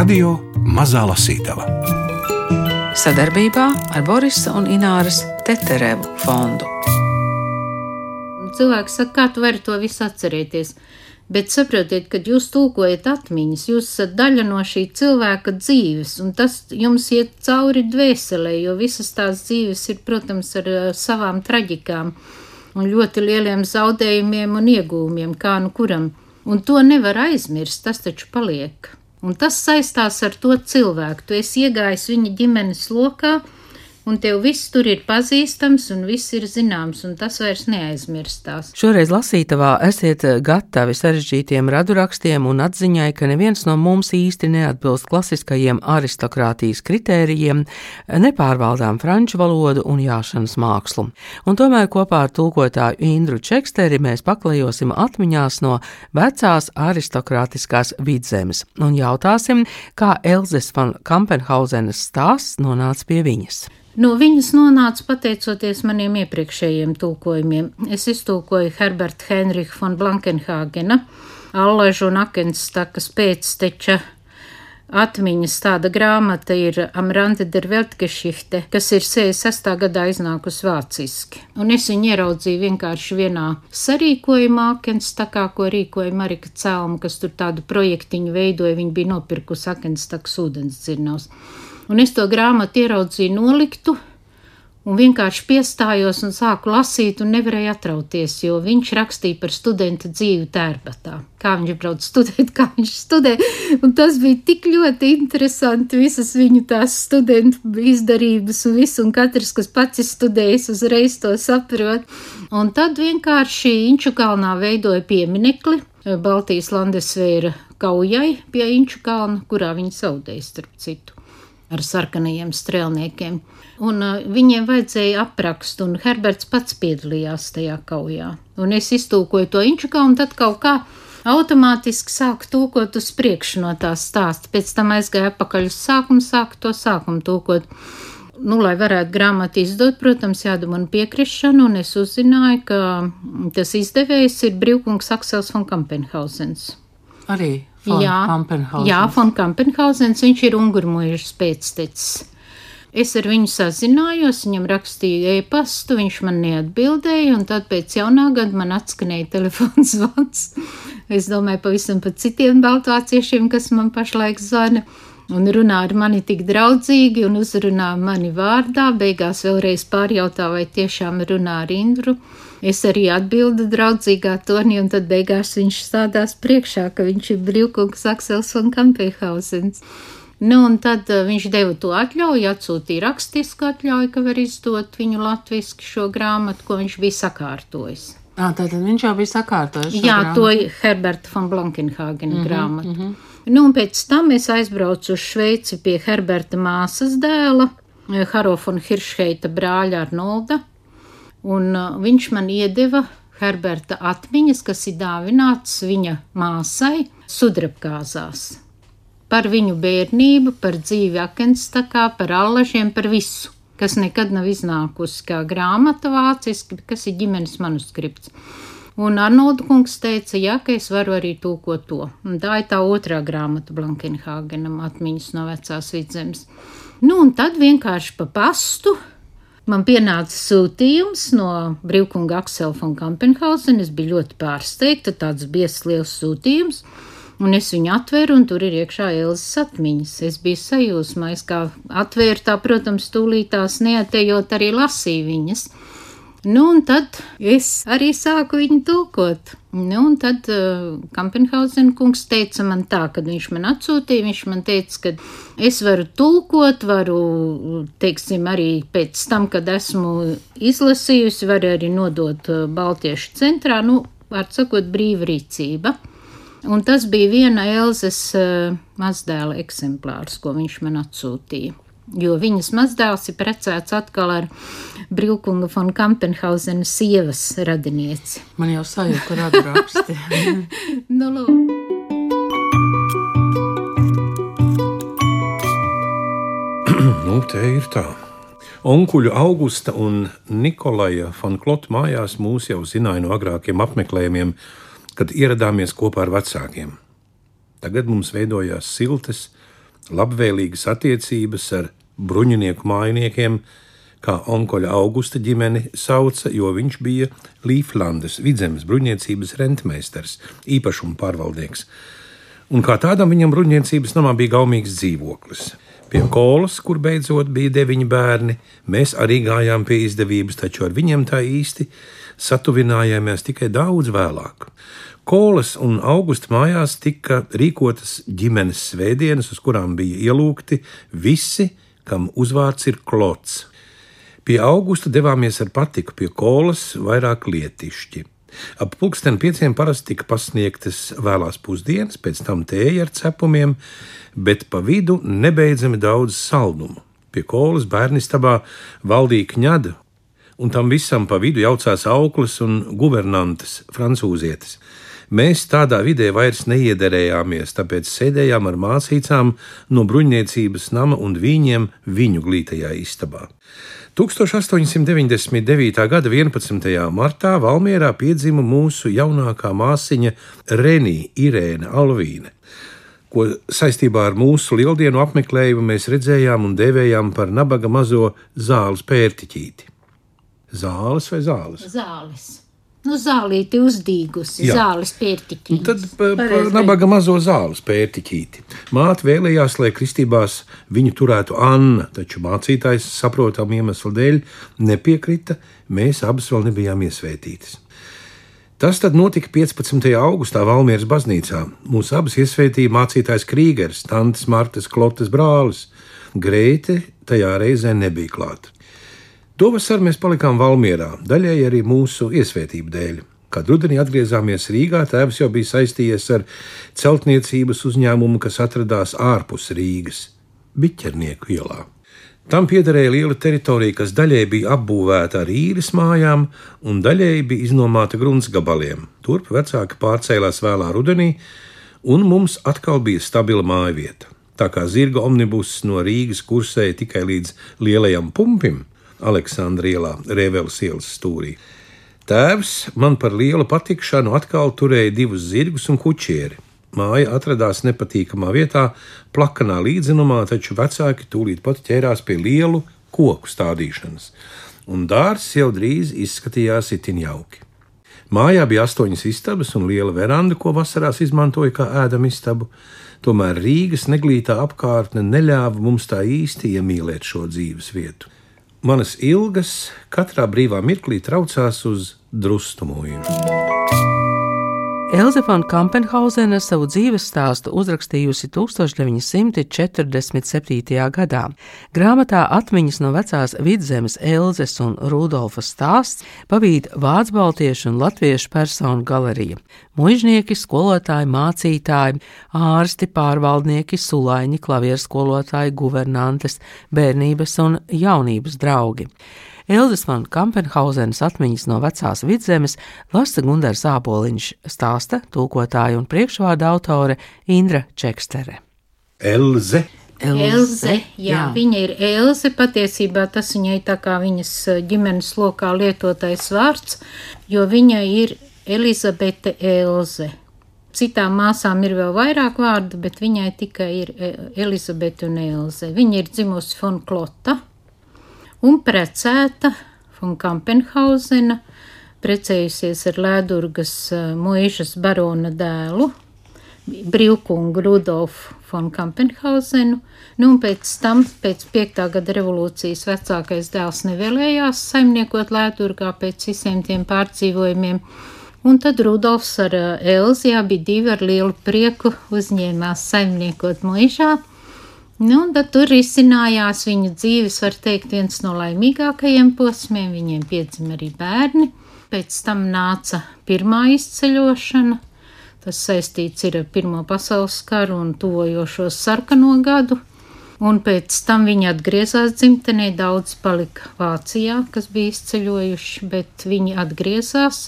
Radio Mazā Lasītava sadarbībā ar Borisa un Ināras Teterevu fondu. Cilvēks saka, kā tu vari to visu atcerēties? Bet saprotiet, kad jūs tulkojat atmiņas, jūs esat daļa no šī cilvēka dzīves, un tas jums iet cauri dvēselē, jo visas tās dzīves ir, protams, ar uh, savām traģikām un ļoti lieliem zaudējumiem un iegūmiem, kā nu kuram. Un to nevar aizmirst, tas taču paliek. Un tas saistās ar to cilvēku. Tu esi iegājis viņa ģimenes lokā, un tev viss tur ir pazīstams un viss ir zināms, un tas vairs neaizmirstās. Šoreiz lasītavā esiet gatavi sarežģītiem radurakstiem un atziņai, ka neviens no mums īsti neatbilst klasiskajiem aristokrātijas kritērijiem, nepārvaldām franču valodu un jāšanas mākslu. Un tomēr kopā ar tulkotāju Indru Čeksteri mēs paklajosim atmiņās no vecās aristokrātiskās vidzemes un jautāsim, kā Elzes van Kampenhausenes stāsts nonāca pie viņas. No viņas nonāca pateicoties maniem iepriekšējiem tulkojumiem. Es iztulkoju Herberta Henricha von Blankenhāgena, Allažu un Akenstakas pēcteča atmiņas. Tāda grāmata ir Amrante der Weltgeschichte, kas ir 66. gadā iznākusi vāciski. Un es viņu ieraudzīju vienkārši vienā sarīkojumā, Akenstakā, ko rīkoja Marika Celma, kas tur tādu projektiņu veidoja. Viņa bija nopirkusi Akenstakas ūdens dzirnavs. Un es to grāmatu ieraudzīju noliktu, un vienkārši piestājos un sāku lasīt, un nevarēju atrauties, jo viņš rakstīja par studenta dzīvi tērbatā. Kā viņš brauc studēt, kā viņš studē. Un tas bija tik ļoti interesanti, visas viņu tās studentu izdarības un viss, un katrs, kas pats ir studējis, uzreiz to saprot. Un tad vienkārši Inču kalnā veidoja pieminekli Baltijas Landesvēra kaujai pie Inču kalna, kurā viņi zaudēja starp citu ar sarkanajiem strēlniekiem. Un uh, viņiem vajadzēja aprakstu, un Herberts pats piedalījās tajā kaujā. Un es iztūkoju to inčukā, un tad kaut kā automātiski sāku tūkot uz priekšu no tās stāsta. Pēc tam aizgāju atpakaļ uz sākumu, sāku to sākumu tūkot. Nu, lai varētu grāmatu izdot, protams, jādabūna piekrišana, un es uzzināju, ka tas izdevējs ir Brīvkungs Aksels von Kampenhausens. Arī Von jā, jā, von Kampenhausens, viņš ir ungurmuižas pēctecis. Es ar viņu sazinājos, viņam rakstīju e-pastu, viņš man neatbildēja, un tad pēc jaunā gada man atskanēja telefons zvans. Es domāju pavisam par citiem baltvāciešiem, kas man pašlaik zvana, un runā ar mani tik draudzīgi un uzrunā mani vārdā, beigās vēlreiz pārjautā, vai tiešām runā ar Indru. Es arī atbildu draudzīgā tonī, un tad beigās viņš stādās priekšā, ka viņš ir brīvkungs Aksels un Kampēhausens. Nu, un tad uh, viņš deva to atļauju, atsūtīja rakstisku atļauju, ka var izdot viņu latviski šo grāmatu, ko viņš bija sakārtojis. À, tātad viņš jau bija sakārtojis. Jā, grāmatu. to Herberta von Blankenhāgena mm -hmm, grāmatu. Mm -hmm. Nu, un pēc tam es aizbraucu uz Šveici pie Herberta māsas dēla, Haro von Hiršheita brāļa Arnolda un uh, viņš man iedeva Herberta atmiņas, kas ir dāvināts viņa māsai sudrabkāzās. Par viņu bērnību, par dzīvi akenstakā, par allažiem, par visu, kas nekad nav iznākusi kā grāmata vāciski, kas ir ģimenes manuskripts. Un Arnolds kungs teica, jā, ka es varu arī tūkot to. Un tā ir tā otrā grāmata Blankenhāgenam atmiņas no vecās vidzemes. Nu, un tad vienkārši pa pastu Man pienāca sūtījums no brīvkunga Aksela von Kampenhausen. Es biju ļoti pārsteigta, tāds biezs liels sūtījums. Un es viņu atvēru, un tur ir iekšā Elzas atmiņas. Es biju sajūsmā, es kā atvēru tā, protams, tūlītās neatejot arī lasīju viņas. Nu, un tad es arī sāku viņu tulkot. Nu, un tad uh, Kampenhausen kungs teica man tā, kad viņš man atsūtīja, viņš man teica, ka es varu tulkot, varu, teiksim, arī pēc tam, kad esmu izlasījusi, varu arī nodot uh, Baltiešu centrā, nu, var sakot, brīva rīcība. Un tas bija viena Elzes uh, mazdēla eksemplārs, ko viņš man atsūtīja jo viņas mazdēls ir precēts atkal ar Brīvkunga von Kampenhausena sievas radinieci. Man jau sajūta, kur atraksti. nu, lūk. nu, te ir tā. Onkuļu Augusta un Nikolaja von Klota mājās mūs jau zināja no agrākiem apmeklējumiem, kad ieradāmies kopā ar vecākiem. Tagad mums veidojās siltas, labvēlīgas attiecības ar bruņinieku mājiniekiem, kā onkoļa Augusta ģimeni sauca, jo viņš bija Līflandes vidzemes bruņniecības rentmeistars, īpašuma pārvaldnieks. Un kā tādam viņam bruņniecības namā bija gaumīgs dzīvoklis. Pie kolas, kur beidzot bija deviņi bērni, mēs arī gājām pie izdevības, taču ar viņiem tā īsti satuvinājāmies tikai daudz vēlāk. Kolas un augusta mājās tika rīkotas ģimenes svētdienas, uz kurām bija ielūgti visi, kam uzvārds ir klots. Pie augusta devāmies ar patiku, pie kolas vairāk lietišķi. Ap pulksten pieciem parasti tika pasniegtas vēlās pusdienas, pēc tam tēja ar cepumiem, bet pa vidu nebeidzami daudz saldumu. Pie kolas bērnistabā valdīja kņada, un tam visam pa vidu jaucās auklis un guvernantes, francūzietis. Mēs tādā vidē vairs neiederējāmies, tāpēc sēdējām ar mācīcām no bruņniecības nama un viņiem viņu glītajā istabā. 1899. gada 11. martā Valmjerā piedzima mūsu jaunākā māsiņa Renija Irēna Alvīne, ko saistībā ar mūsu lieldienu apmeklējumu mēs redzējām un devējām par nabaga mazo zāles pērtiķīti. Zāles vai zāles? Zāles. Nu, zālīti uzdīgusi, Jā. zāles pērtiķīti. Tad pa, pa nabaga mazo zāles pērtiķīti. Māte vēlējās, lai kristībās viņu turētu Anna, taču mācītājs saprotam iemeslu dēļ nepiekrita, mēs abas vēl nebijām iesvētītas. Tas tad notika 15. augustā Valmieras baznīcā. Mūs abas iesvētīja mācītājs Krīgers, Tantes Martas Klotas brālis. Grēte tajā reizē nebija klāta. To vasaru mēs palikām Valmjerā, daļēji arī mūsu iesvētību dēļ. Kad rudenī atgriezāmies Rīgā, tēvs jau bija saistījies ar celtniecības uzņēmumu, kas atradās ārpus Rīgas, Biķernieku ielā. Tam piederēja liela teritorija, kas daļēji bija apbūvēta ar īres mājām, un daļēji bija iznomāta grunts gabaliem. Turp vecāki pārcēlās vēlā rudenī, un mums atkal bija stabila māja vieta. Tā kā zirga omnibus no Rīgas kursēja tikai līdz lielajam pumpim, Aleksandra ielā, Rēveles ielas stūrī. Tēvs man par lielu patikšanu atkal turēja divus zirgus un kuķieri. Māja atradās nepatīkamā vietā, plakanā līdzenumā, taču vecāki tūlīt pat ķērās pie lielu koku stādīšanas, un dārsts jau drīz izskatījās itin jauki. Mājā bija astoņas istabas un liela veranda, ko vasarās izmantoja kā ēdama istabu. Tomēr Rīgas neglītā apkārtne neļāva mums tā īsti iemīlēt šo dzīves vietu. Manas ilgas katrā brīvā mirklī traucās uz drustu mūžu. Elze von Kampenhausena savu dzīves stāstu uzrakstījusi 1947. gadā. Grāmatā atmiņas no vecās vidzemes Elzes un Rudolfa stāsts pavīd vācu baltiešu un latviešu personu galerija. Mužnieki, skolotāji, mācītāji, ārsti, pārvaldnieki, sulaiņi, klavierskolotāji, guvernantes, bērnības un jaunības draugi. Elzas van Kampenhausenes atmiņas no vecās vidzemes lasa Gundars Āboliņš, stāsta tulkotāja un priekšvārda autore Indra Čekstere. Elze. Elze, Elze jā, jā, viņa ir Elze. Patiesībā tas viņai tā kā viņas eh, ģimenes lokā lietotais vārds, jo viņa ir Elizabete Elze. Citām māsām ir vēl vairāk vārdu, bet viņai tikai ir eh, Elizabete un Elze. Viņa ir dzimusi Fonklota un precēta von Kampenhausena, precējusies ar Lēdurgas eh, mūžas barona dēlu, brīvkungu Rudolfu von Kampenhausenu, nu un pēc tam, pēc piektā gada revolūcijas vecākais dēls nevēlējās saimniekot Lēdurgā pēc visiem tiem pārdzīvojumiem, un tad Rudolfs ar eh, Elzi abi divi ar lielu prieku uzņēmās saimniekot mūžā, Nu, tad tur izcinājās viņa dzīves, var teikt, viens no laimīgākajiem posmiem. Viņiem piedzima arī bērni. Pēc tam nāca pirmā izceļošana. Tas saistīts ar Pirmo pasaules karu un tuvojošos sarkano gadu. Un pēc tam viņi atgriezās dzimtenē. Daudz palika Vācijā, kas bija izceļojuši, bet viņi atgriezās.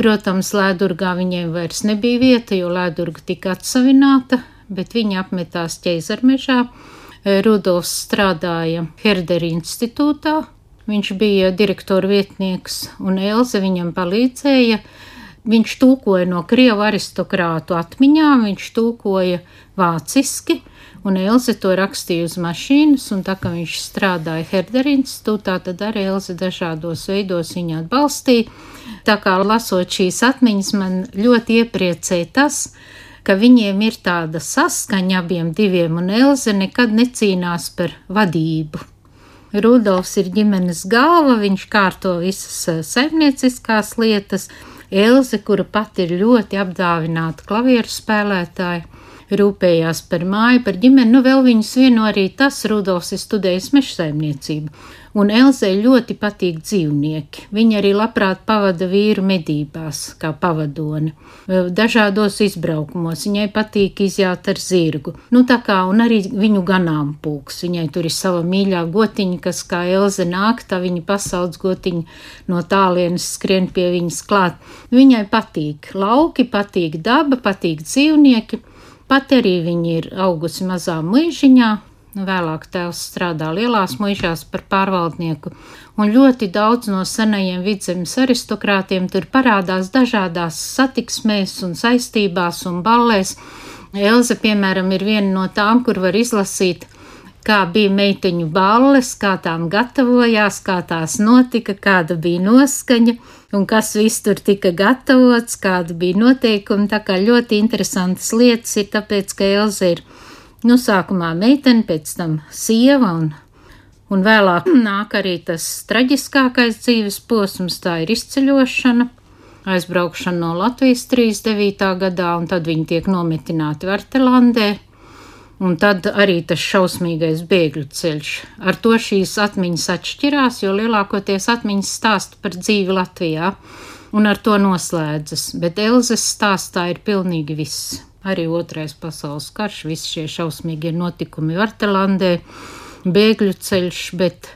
Protams, Lēdurgā viņiem vairs nebija vieta, jo Lēdurga tika atsavināta bet viņa apmetās ķeizarmežā. Rudolfs strādāja Herdera institūtā, viņš bija direktora vietnieks, un Elze viņam palīdzēja Viņš tulkoja no krievu aristokrātu atmiņām, viņš tulkoja vāciski, un Elze to rakstīja uz mašīnas, un tā kā viņš strādāja Herderīnas stūtā, tad arī Elze dažādos veidos viņu atbalstīja. Tā kā lasot šīs atmiņas, man ļoti iepriecēja tas, ka viņiem ir tāda saskaņa abiem diviem, un Elze nekad necīnās par vadību. Rudolfs ir ģimenes galva, viņš kārto visas saimnieciskās lietas, Elze, kura pati ir ļoti apdāvināta klavieru spēlētāja, rūpējās par māju, par ģimeni. Nu, vēl viņus vieno arī tas, Rudolfs ir studējis mežsaimniecību, un Elzē ļoti patīk dzīvnieki. Viņa arī labprāt pavada vīru medībās, kā pavadoni, dažādos izbraukumos. Viņai patīk izjāt ar zirgu, nu tā kā, un arī viņu ganāmpulks. Viņai tur ir sava mīļā gotiņa, kas kā Elze nāk, tā viņa pasaules gotiņa no tālienes skrien pie viņas klāt. Viņai patīk lauki, patīk daba, patīk dzīvnieki. Pat arī viņa ir augusi mazā mūžiņā, vēlāk tēvs strādā lielās mūžās par pārvaldnieku, un ļoti daudz no senajiem vidzemes aristokrātiem tur parādās dažādās satiksmēs un saistībās un ballēs. Elze, piemēram, ir viena no tām, kur var izlasīt kā bija meiteņu balles, kā tām gatavojās, kā tās notika, kāda bija noskaņa un kas viss tur tika gatavots, kāda bija noteikumi. Tā kā ļoti interesantas lietas ir, tāpēc, ka Elza ir, nu, sākumā meitene, pēc tam sieva un, un vēlāk nāk arī tas traģiskākais dzīves posms, tā ir izceļošana aizbraukšana no Latvijas 39. gadā, un tad viņi tiek nometināti Vartelandē. Un tad arī tas šausmīgais bēgļu ceļš. Ar to šīs atmiņas atšķirās, jo lielākoties atmiņas stāsta par dzīvi Latvijā, un ar to noslēdzas. Bet Elzas stāstā ir pilnīgi viss. Arī otrais pasaules karš, visi šie šausmīgie notikumi Vartelandē, bēgļu ceļš, bet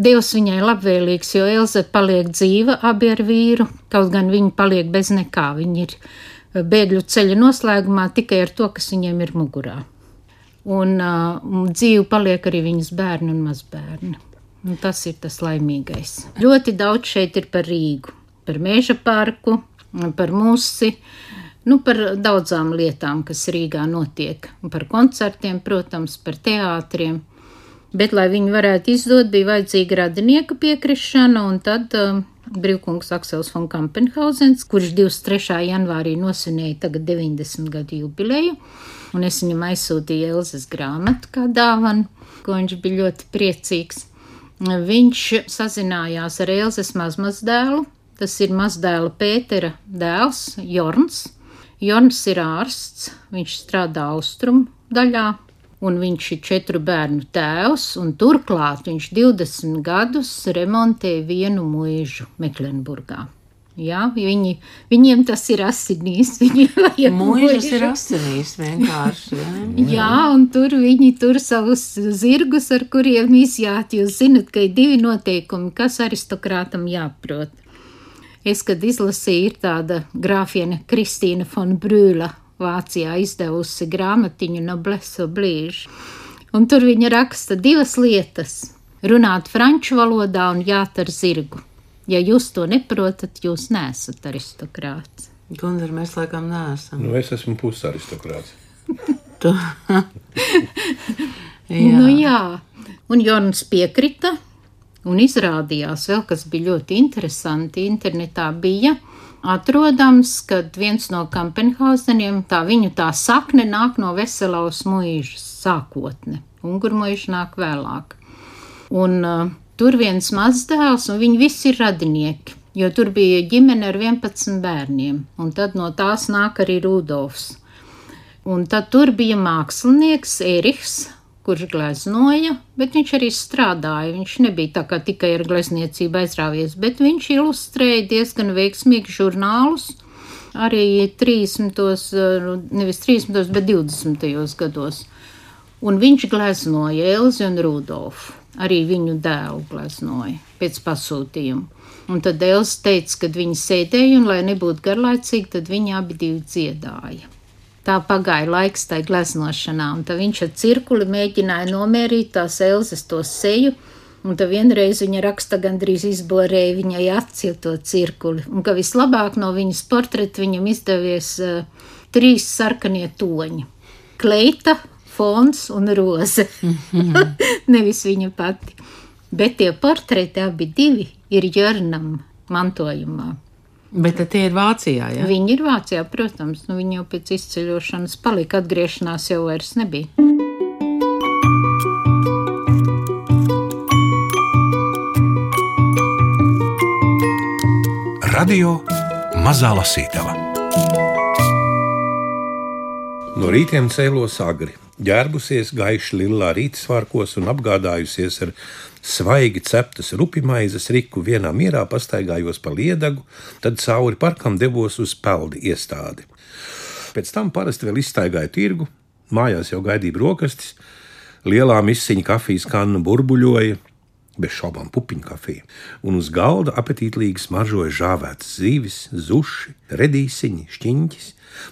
Dievs viņai labvēlīgs, jo Elze paliek dzīva abi ar vīru, kaut gan viņi paliek bez nekā. Viņi ir bēgļu ceļa noslēgumā tikai ar to, kas viņiem ir mugurā un uh, dzīve paliek arī viņas bērni un mazbērni. Un tas ir tas laimīgais. Ļoti daudz šeit ir par Rīgu, par meža parku, par musi, nu, par daudzām lietām, kas Rīgā notiek. Par koncertiem, protams, par teātriem. Bet, lai viņi varētu izdot, bija vajadzīga radinieka piekrišana, un tad uh, brīvkungs Aksels von Kampenhausens, kurš 23. janvārī nosvinēja tagad 90 gadu jubileju, un es viņam aizsūtīju Elzas grāmatu kā dāvanu, ko viņš bija ļoti priecīgs. Viņš sazinājās ar Elzas mazmazdēlu, tas ir mazdēla Pētera dēls Jorns. Jorns ir ārsts, viņš strādā austrumu daļā, un viņš ir četru bērnu tēvs, un turklāt viņš 20 gadus remontē vienu mūžu Meklenburgā. Jā, viņi, viņiem tas ir asinīs. Mūžas ir asinīs vienkārši. Jā. jā, un tur viņi tur savus zirgus, ar kuriem izjāt. Jūs zinat, ka ir divi noteikumi, kas aristokrātam jāprot. Es, kad izlasīju, ir tāda grāfiena Kristīna von Brūla Vācijā izdevusi grāmatiņu Noblesse Oblige. Un tur viņa raksta divas lietas - runāt franču valodā un jāt ar zirgu. Ja jūs to neprotat, jūs neesat aristokrāts. Gunār, mēs laikam neesam. Nu, es esmu pusaristokrāts. tu... jā. Nu, jā. Un Jonas piekrita, un izrādījās vēl, kas bija ļoti interesanti. Internetā bija atrodams, ka viens no Kampenhauseniem, tā viņu tā sakne nāk no Veselaus mūžas sākotne. Ungurmuīša nāk vēlāk. Un uh, tur viens mazdēls, un viņi visi ir radinieki, jo tur bija ģimene ar 11 bērniem, un tad no tās nāk arī Rudolfs. Un tad tur bija mākslinieks Erihs, kurš gleznoja, bet viņš arī strādāja. Viņš nebija tā kā tikai ar glezniecību aizrāvies, bet viņš ilustrēja diezgan veiksmīgi žurnālus. Arī 30, nevis 30, bet 20 gados. Un viņš gleznoja Elzi un Rudolfu. Arī viņu dēlu gleznoja pēc pasūtījuma. Un tad Elsa teica, ka viņi sēdēja un, lai nebūtu garlaicīgi, tad viņi abi dziedāja. Tā pagāja laiks tai gleznošanā, un tad viņš ar cirkuli mēģināja nomērīt tās elzes to seju, Un tad vienreiz viņa raksta gandrīz izborēja viņai aci to cirkuli, un ka vislabāk no viņas portreta viņam izdevies uh, trīs sarkanie toņi - kleita, fons un roze. -hmm. Nevis viņa pati. Bet tie portreti abi divi ir Jörnam mantojumā. Bet tie ir Vācijā, ja? Viņi ir Vācijā, protams. Nu, viņi jau pēc izceļošanas palika, atgriešanās jau vairs nebija. Radio Mazā Lasītava. No rītiem cēlos agri, ģērbusies gaiši lilā rītsvārkos un apgādājusies ar svaigi ceptas rupimaizes riku. Vienā mierā pastaigājos pa liedagu, tad cauri parkam devos uz peldi iestādi. Pēc tam parasti vēl izstaigāju tirgu, mājās jau gaidīja brokastis, lielā misiņa kafijas kanna burbuļoja, bez šaubām pupiņu kafiju, un uz galda apetītīgi smaržoja žāvētas zivis, zuši, redīsiņi, šķiņķis,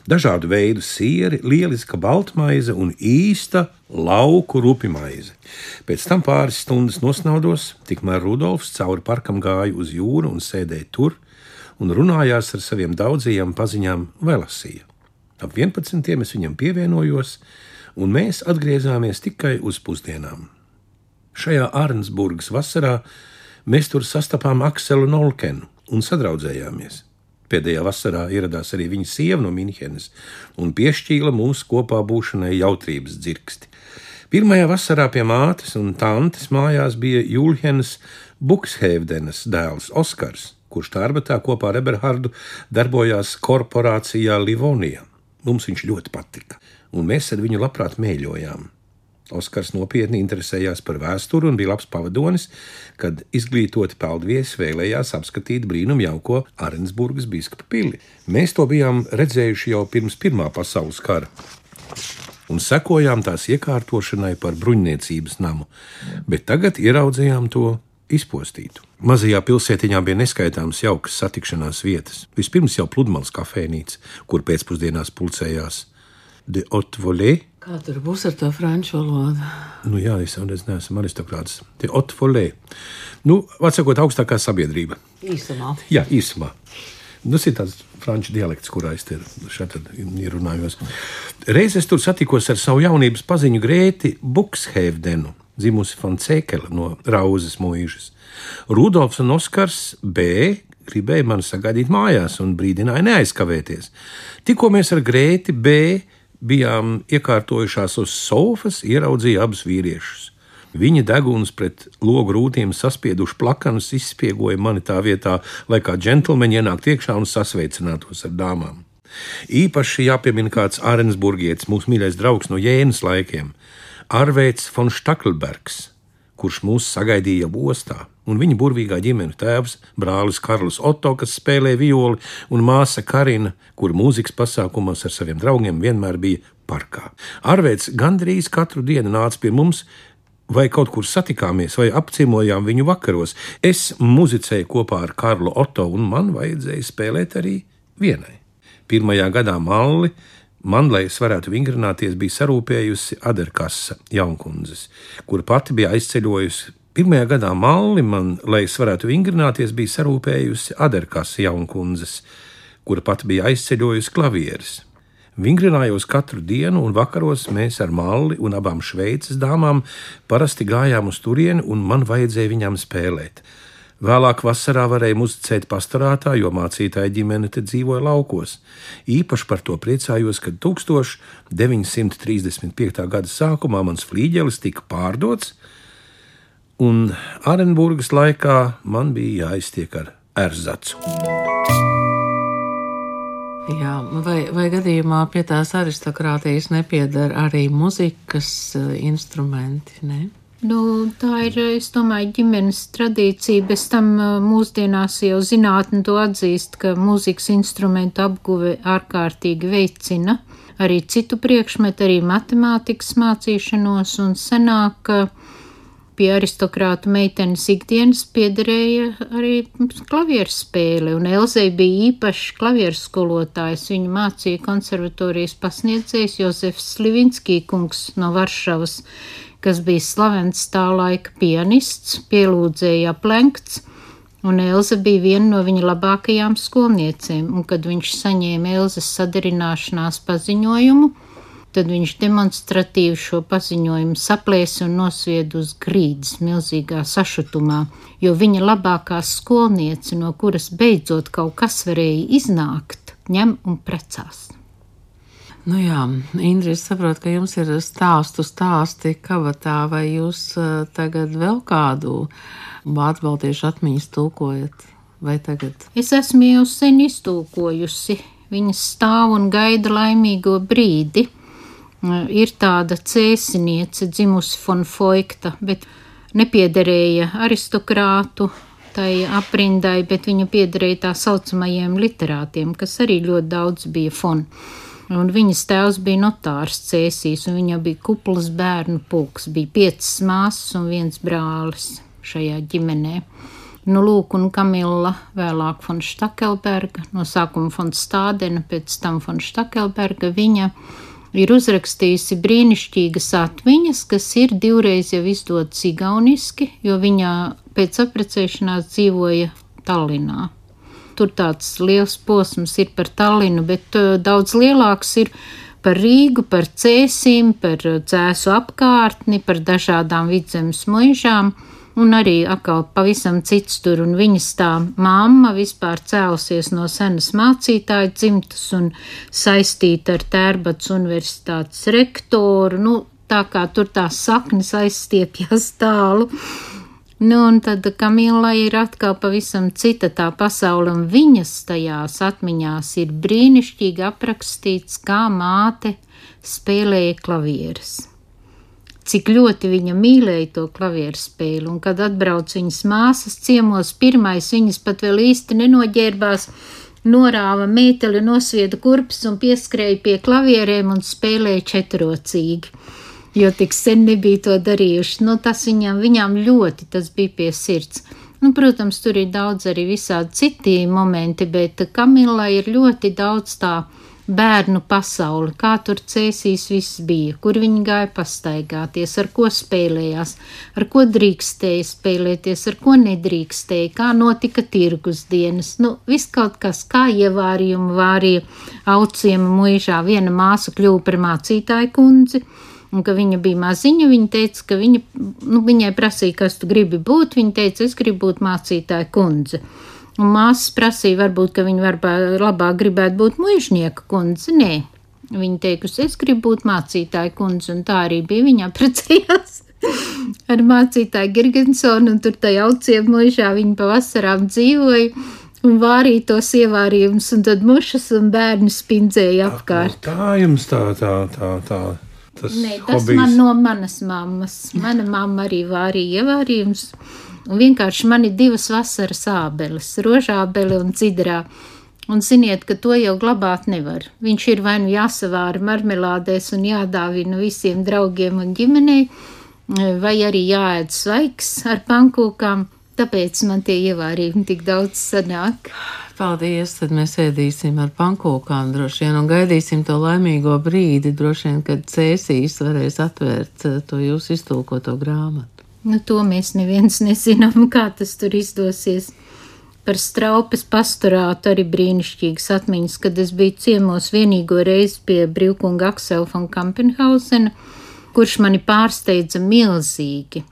dažādu veidu sieri, lieliska baltmaize un īsta lauku rupimaize. Pēc tam pāris stundas nosnaudos, tikmēr Rudolfs cauri parkam gāja uz jūru un sēdēja tur, un runājās ar saviem daudzajiem paziņām vai lasīja. Ap 11. es viņam pievienojos, un mēs atgriezāmies tikai uz pusdienām. Šajā Arnsburgas vasarā mēs tur sastapām Akselu Nolkenu un sadraudzējāmies. Pēdējā vasarā ieradās arī viņa sieva no Minhenes un piešķīla mūsu kopā būšanai jautrības dzirksti. Pirmajā vasarā pie mātes un tantes mājās bija Jūlhenas Bukshēvdenes dēls Oskars, kurš tārbatā kopā ar Eberhardu darbojās korporācijā Livonija. Mums viņš ļoti patika, un mēs ar viņu labprāt mēģojām. Oskars nopietni interesējās par vēsturi un bija labs pavadonis, kad izglītoti peldviesi vēlējās apskatīt brīnumu jauko Arensburgas biskupa pili. Mēs to bijām redzējuši jau pirms Pirmā pasaules kara. Un sekojām tās iekārtošanai par bruņniecības namu, bet tagad ieraudzījām to izpostītu. Mazajā pilsētiņā bija neskaitāmas jaukas satikšanās vietas. Vispirms jau pludmales kafejnīca, kur pēcpusdienās pulcējās de Otvolē, Kā tur būs ar to franču valodu? Nu, jā, es jau neesmu aristokrāts. Tie otfolē. Nu, atsakot, augstākā sabiedrība. Īsumā. Jā, īsumā. Nu, tas ir tāds franču dialekts, kurā es šeit ierunājos. Reiz es tur satikos ar savu jaunības paziņu Grēti Bukshēvdenu, dzimusi Foncēkela no Rauzes mūžas. Rudolfs un Oskars B gribēja mani sagaidīt mājās un brīdināja neaizkavēties. Tikko mēs ar Grēti B bijām iekārtojušās uz sofas, ieraudzīja abus vīriešus. Viņa deguns pret logu rūtīm saspieduši plakanus izspiegoja mani tā vietā, lai kā džentlmeņi ienāktu iekšā un sasveicinātos ar dāmām. Īpaši jāpiemina kāds Ārensburgietis, mūsu mīļais draugs no Jēnas laikiem, Arvēts von Stakelbergs, kurš mūs sagaidīja ostā un viņa burvīgā ģimene tēvs, brālis Karls Otto, kas spēlē violi, un māsa Karina, kur mūzikas pasākumos ar saviem draugiem vienmēr bija parkā. Arvēts gandrīz katru dienu nāca pie mums, vai kaut kur satikāmies, vai apciemojām viņu vakaros. Es muzicēju kopā ar Karlu Otto, un man vajadzēja spēlēt arī vienai. Pirmajā gadā Malli. Man, lai es varētu vingrināties, bija sarūpējusi Aderkasa jaunkundzes, kura pati bija aizceļojusi Pirmajā gadā malli man, lai es varētu vingrināties, bija sarūpējusi Aderkas jaunkundzes, kura pat bija aizceļojusi klavieres. Vingrinājos katru dienu, un vakaros mēs ar Malli un abām šveices dāmām parasti gājām uz turieni, un man vajadzēja viņām spēlēt. Vēlāk vasarā varēja uzticēt pastorātā, jo mācītāja ģimene te dzīvoja laukos. Īpaši par to priecājos, kad 1935. gada sākumā mans flīģelis tika pārdots, un Arenburgas laikā man bija jāiztiek ar erzacu. Jā, vai, vai gadījumā pie tās aristokrātijas nepiedara arī muzikas uh, instrumenti? Ne? Nu, tā ir, es domāju, ģimenes tradīcija. Bez tam eh, mūsdienās jau zinātne to atzīst, ka mūzikas instrumentu apguve ārkārtīgi veicina arī citu priekšmetu, arī matemātikas mācīšanos un senāk, pie aristokrātu meitenes ikdienas piederēja arī klavieru spēle, un Elzei bija īpašs klavieru skolotājs. Viņu mācīja konservatorijas pasniedzējs Jozefs Slivinskī kungs no Varšavas, kas bija slavens tā laika pianists, pielūdzēja aplenkts, un Elza bija viena no viņa labākajām skolniecēm, un kad viņš saņēma Elzas sadarināšanās paziņojumu, tad viņš demonstratīvi šo paziņojumu saplēsa un nosvieda uz grīdas milzīgā sašutumā, jo viņa labākā skolniece, no kuras beidzot kaut kas varēja iznākt, ņem un precās. Nu jā, Indri, es saprotu, ka jums ir stāstu stāsti kavatā, vai jūs uh, tagad vēl kādu vācu baltiešu atmiņas tulkojat, vai tagad? Es esmu jau sen iztulkojusi. Viņas stāv un gaida laimīgo brīdi. Ir tāda cēsiniece, dzimusi von Foikta, bet nepiederēja aristokrātu tai aprindai, bet viņa piederēja tā saucamajiem literātiem, kas arī ļoti daudz bija von. Un viņas tēvs bija notārs cēsīs, un viņa bija kuplas bērnu pulks. Bija piecas māsas un viens brālis šajā ģimenē. Nu, lūk, un Kamila, vēlāk von Štakelberga, no sākuma von Stādena, pēc tam von Štakelberga, viņa ir uzrakstījusi brīnišķīgas atmiņas, kas ir divreiz jau izdotas igauniski, jo viņa pēc aprecēšanās dzīvoja Tallinā tur tāds liels posms ir par Tallinu, bet uh, daudz lielāks ir par Rīgu, par cēsīm, par cēsu apkārtni, par dažādām vidzemes muižām. Un arī atkal pavisam cits tur, un viņas tā mamma vispār cēlusies no senas mācītāja dzimtas un saistīta ar Tērbats universitātes rektoru. Nu, tā kā tur tās saknes aizstiepjas tālu. Nu, un tad Kamila ir atkal pavisam cita tā pasaule, un viņas tajās atmiņās ir brīnišķīgi aprakstīts, kā māte spēlēja klavieres. Cik ļoti viņa mīlēja to klavieru spēli, un kad atbrauc viņas māsas ciemos, pirmais viņas pat vēl īsti nenoģērbās, norāva mēteli, nosvieda kurpes un pieskrēja pie klavierēm un spēlēja četrocīgi jo tik sen nebija to darījuši. Nu, tas viņām, viņām ļoti tas bija pie sirds. Nu, protams, tur ir daudz arī visādi citi momenti, bet Kamilai ir ļoti daudz tā bērnu pasauli, kā tur cēsīs viss bija, kur viņi gāja pastaigāties, ar ko spēlējās, ar ko drīkstēja spēlēties, ar ko nedrīkstēja, kā notika tirgus dienas, nu, viss kaut kas, kā ievārījumu vārīja auciem muižā. Viena māsa kļuva par mācītāju kundzi, un ka viņa bija maziņa. Viņa teica, ka viņa, nu, viņai prasīja, kas tu gribi būt. Viņa teica, es gribu būt mācītāja kundze. Un māsas prasīja, varbūt, ka viņa varbūt labāk gribētu būt mužnieka kundze. Nē, viņa teikusi, es gribu būt mācītāja kundze, un tā arī bija. Viņa precējās ar mācītāju Girgensonu, un tur tajā auciem mužā viņa pavasarām dzīvoja un vārīja tos ievārījumus, un tad mušas un bērni spindzēja apkārt. Tā jums tā, tā, tā, tā tas, Nē, tas hobijs. man no manas mammas. Mana mamma arī vārīja ievārījumus. Un vienkārši man ir divas vasaras ābeles, rožābele un cidrā. Un ziniet, ka to jau glabāt nevar. Viņš ir vai nu jāsavāra marmelādēs un jādāvina visiem draugiem un ģimenei, vai arī jāēd svaigs ar pankūkām. Tāpēc man tie ievārījumi tik daudz sanāk. Paldies, tad mēs ēdīsim ar pankūkām droši vien un gaidīsim to laimīgo brīdi, droši vien, kad cēsīs varēs atvērt eh, to jūsu iztulkoto grāmatu. Nu, to mēs neviens nezinām, kā tas tur izdosies. Par straupes pasturātu arī brīnišķīgas atmiņas, kad es biju ciemos vienīgo reizi pie brīvkunga Aksela von Kampenhausena, kurš mani pārsteidza milzīgi.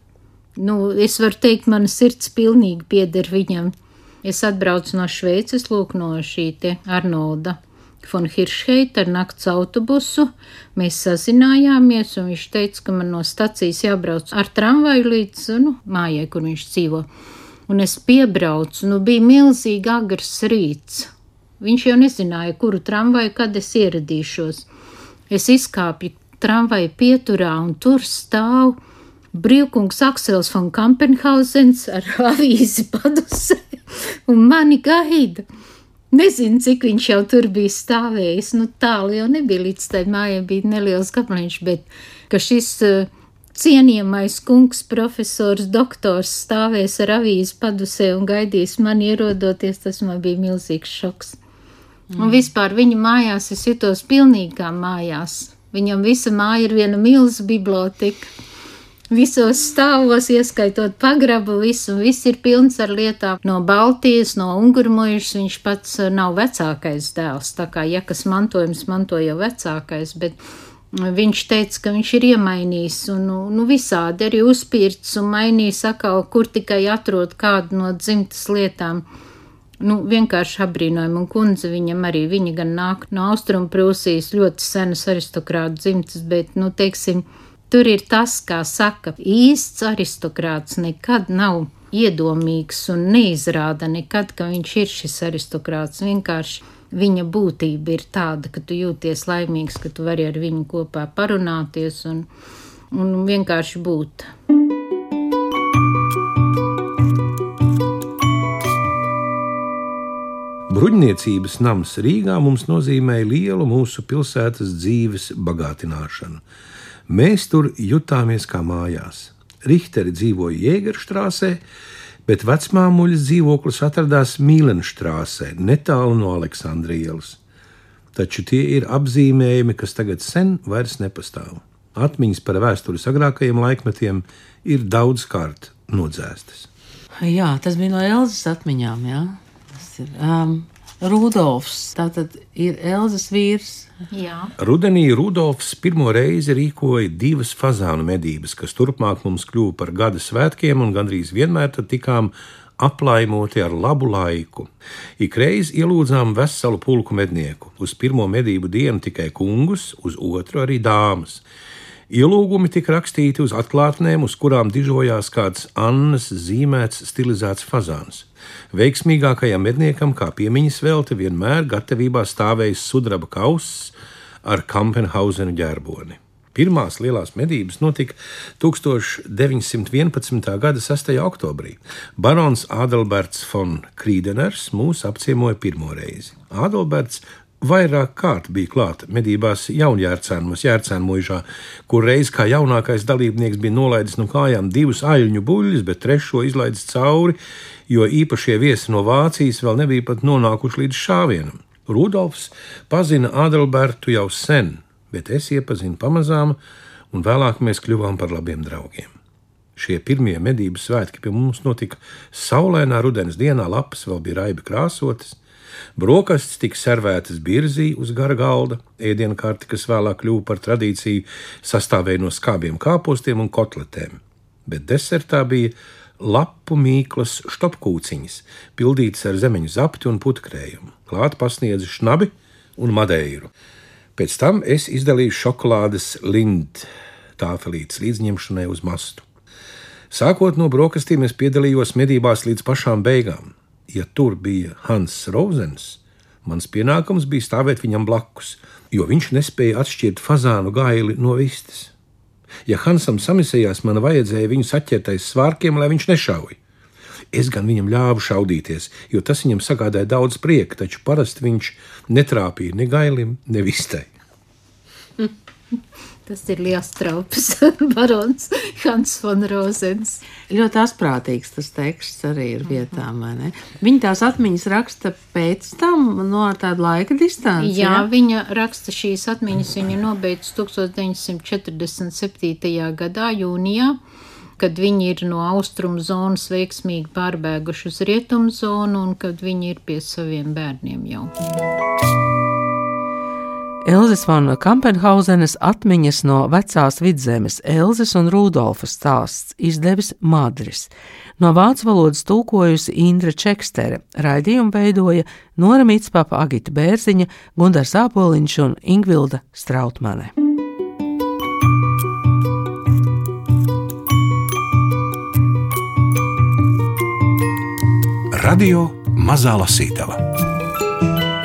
Nu, es varu teikt, mana sirds pilnīgi pieder viņam. Es atbraucu no Šveices, lūk, no šī Arnolda von Hiršheita ar nakts autobusu. Mēs sazinājāmies, un viņš teica, ka man no stacijas jābrauc ar tramvaju līdz nu, mājai, kur viņš dzīvo. Un es piebraucu, nu bija milzīgi agrs rīts. Viņš jau nezināja, kuru tramvaju, kad es ieradīšos. Es izkāpu tramvaju pieturā, un tur stāv brīvkungs Aksels von Kampenhausens ar avīzi padusē un mani gaida. Nezinu, cik viņš jau tur bija stāvējis. Nu, tālu jau nebija līdz tai mājai, bija neliels kapliņš, bet ka šis uh, cienījamais kungs, profesors, doktors stāvēs ar avīzi padusē un gaidīs mani ierodoties, tas man bija milzīgs šoks. Mm. Un vispār viņa mājās es jutos pilnīgi kā mājās. Viņam visa māja ir viena milza biblioteka. Visos stāvos, ieskaitot pagrabu, visu, viss ir pilns ar lietām. No Baltijas, no Ungurmuļas viņš pats nav vecākais dēls, tā kā ja kas mantojums mantoja vecākais, bet viņš teica, ka viņš ir iemainījis un nu, nu, visādi arī uzpirts un mainījis atkal, kur tikai atrod kādu no dzimtas lietām. Nu, vienkārši apbrīnojami, un kundze viņam arī, viņa gan nāk no Austrumprūsijas, ļoti senas aristokrāta dzimtas, bet, nu, teiksim, Tur ir tas, kā saka, īsts aristokrāts nekad nav iedomīgs un neizrāda nekad, ka viņš ir šis aristokrāts. Vienkārši viņa būtība ir tāda, ka tu jūties laimīgs, ka tu vari ar viņu kopā parunāties un, un vienkārši būt. Bruņniecības nams Rīgā mums nozīmēja lielu mūsu pilsētas dzīves bagātināšanu. Mēs tur jutāmies kā mājās. Richteri dzīvoja Jēgerštrāsē, bet vecmāmuļas dzīvoklis atradās Mīlenštrāsē, netālu no Aleksandrijas. Taču tie ir apzīmējumi, kas tagad sen vairs nepastāv. Atmiņas par vēstures agrākajiem laikmetiem ir daudzkārt nodzēstas. Jā, tas bija no Elzas atmiņām. Jā. Tas ir um, Rudolfs. Tātad ir Elzas vīrs. Jā. Rudenī Rudolfs pirmo reizi rīkoja divas fazānu medības, kas turpmāk mums kļuva par gada svētkiem un gandrīz vienmēr tikām aplaimoti ar labu laiku. Ikreiz ielūdzām veselu pulku mednieku. Uz pirmo medību dienu tikai kungus, uz otru arī dāmas. Ielūgumi tika rakstīti uz atklātnēm, uz kurām dižojās kāds Annas zīmēts stilizēts fazāns. Veiksmīgākajam medniekam, kā piemiņas velte, vienmēr gatavībā stāvējis sudraba kauss ar Kampenhausenu ģerboni. Pirmās lielās medības notika 1911. gada 6. oktobrī. Barons Ādalberts von Krīdeners mūs apciemoja pirmo reizi. Ādalberts vairāk kārt bija klāta medībās jaunjērcēnos, jērcēnmuižā, kur reiz kā jaunākais dalībnieks bija nolaidis no kājām divus aļņu buļļus, bet trešo izlaidis cauri, jo īpašie viesi no Vācijas vēl nebija pat nonākuši līdz šāvienam. Rudolfs pazina Adalbertu jau sen, bet es iepazinu pamazām, un vēlāk mēs kļuvām par labiem draugiem. Šie pirmie medību svētki pie mums notika saulainā rudens dienā, lapas vēl bija raibi krāsotas, Brokastis tika servētas birzī uz gara galda, ēdienkarte, kas vēlāk kļuva par tradīciju, sastāvēja no skābiem kāpostiem un kotletēm, bet desertā bija lapu mīklas stopkūciņas, pildītas ar zemeņu zapti un putkrējumu. Klāt pasniedza šnabi un madeiru. Pēc tam es izdalīju šokolādes lindu tāfelītes līdzņemšanai uz mastu. Sākot no brokastīm, es piedalījos medībās līdz pašām beigām ja tur bija Hans Rozens, mans pienākums bija stāvēt viņam blakus, jo viņš nespēja atšķirt fazānu gaili no vistas. Ja Hansam samisējās, man vajadzēja viņu saķert aiz svārkiem, lai viņš nešauj. Es gan viņam ļāvu šaudīties, jo tas viņam sagādāja daudz prieka, taču parasti viņš netrāpīja ne gailim, ne vistai. Tas ir liels traups, barons Hans von Rozens. Ļoti asprātīgs tas teksts arī ir vietām, vai ne? Viņa tās atmiņas raksta pēc tam, no tāda laika distances. Jā, ja? viņa raksta šīs atmiņas, viņa nobeidz 1947. gadā, jūnijā kad viņi ir no austrumu zonas veiksmīgi pārbēguši uz rietumu zonu un kad viņi ir pie saviem bērniem jau. Elzas van Kampenhausenes atmiņas no vecās vidzemes Elzas un Rudolfa stāsts izdevis Madris. No vācu valodas tulkojusi Indra Čekstere, raidījumu veidoja Nora Mitspapa, Agita Bērziņa, Gundars Āpoliņš un Ingvilda Strautmane. Radio Mazā Lasītava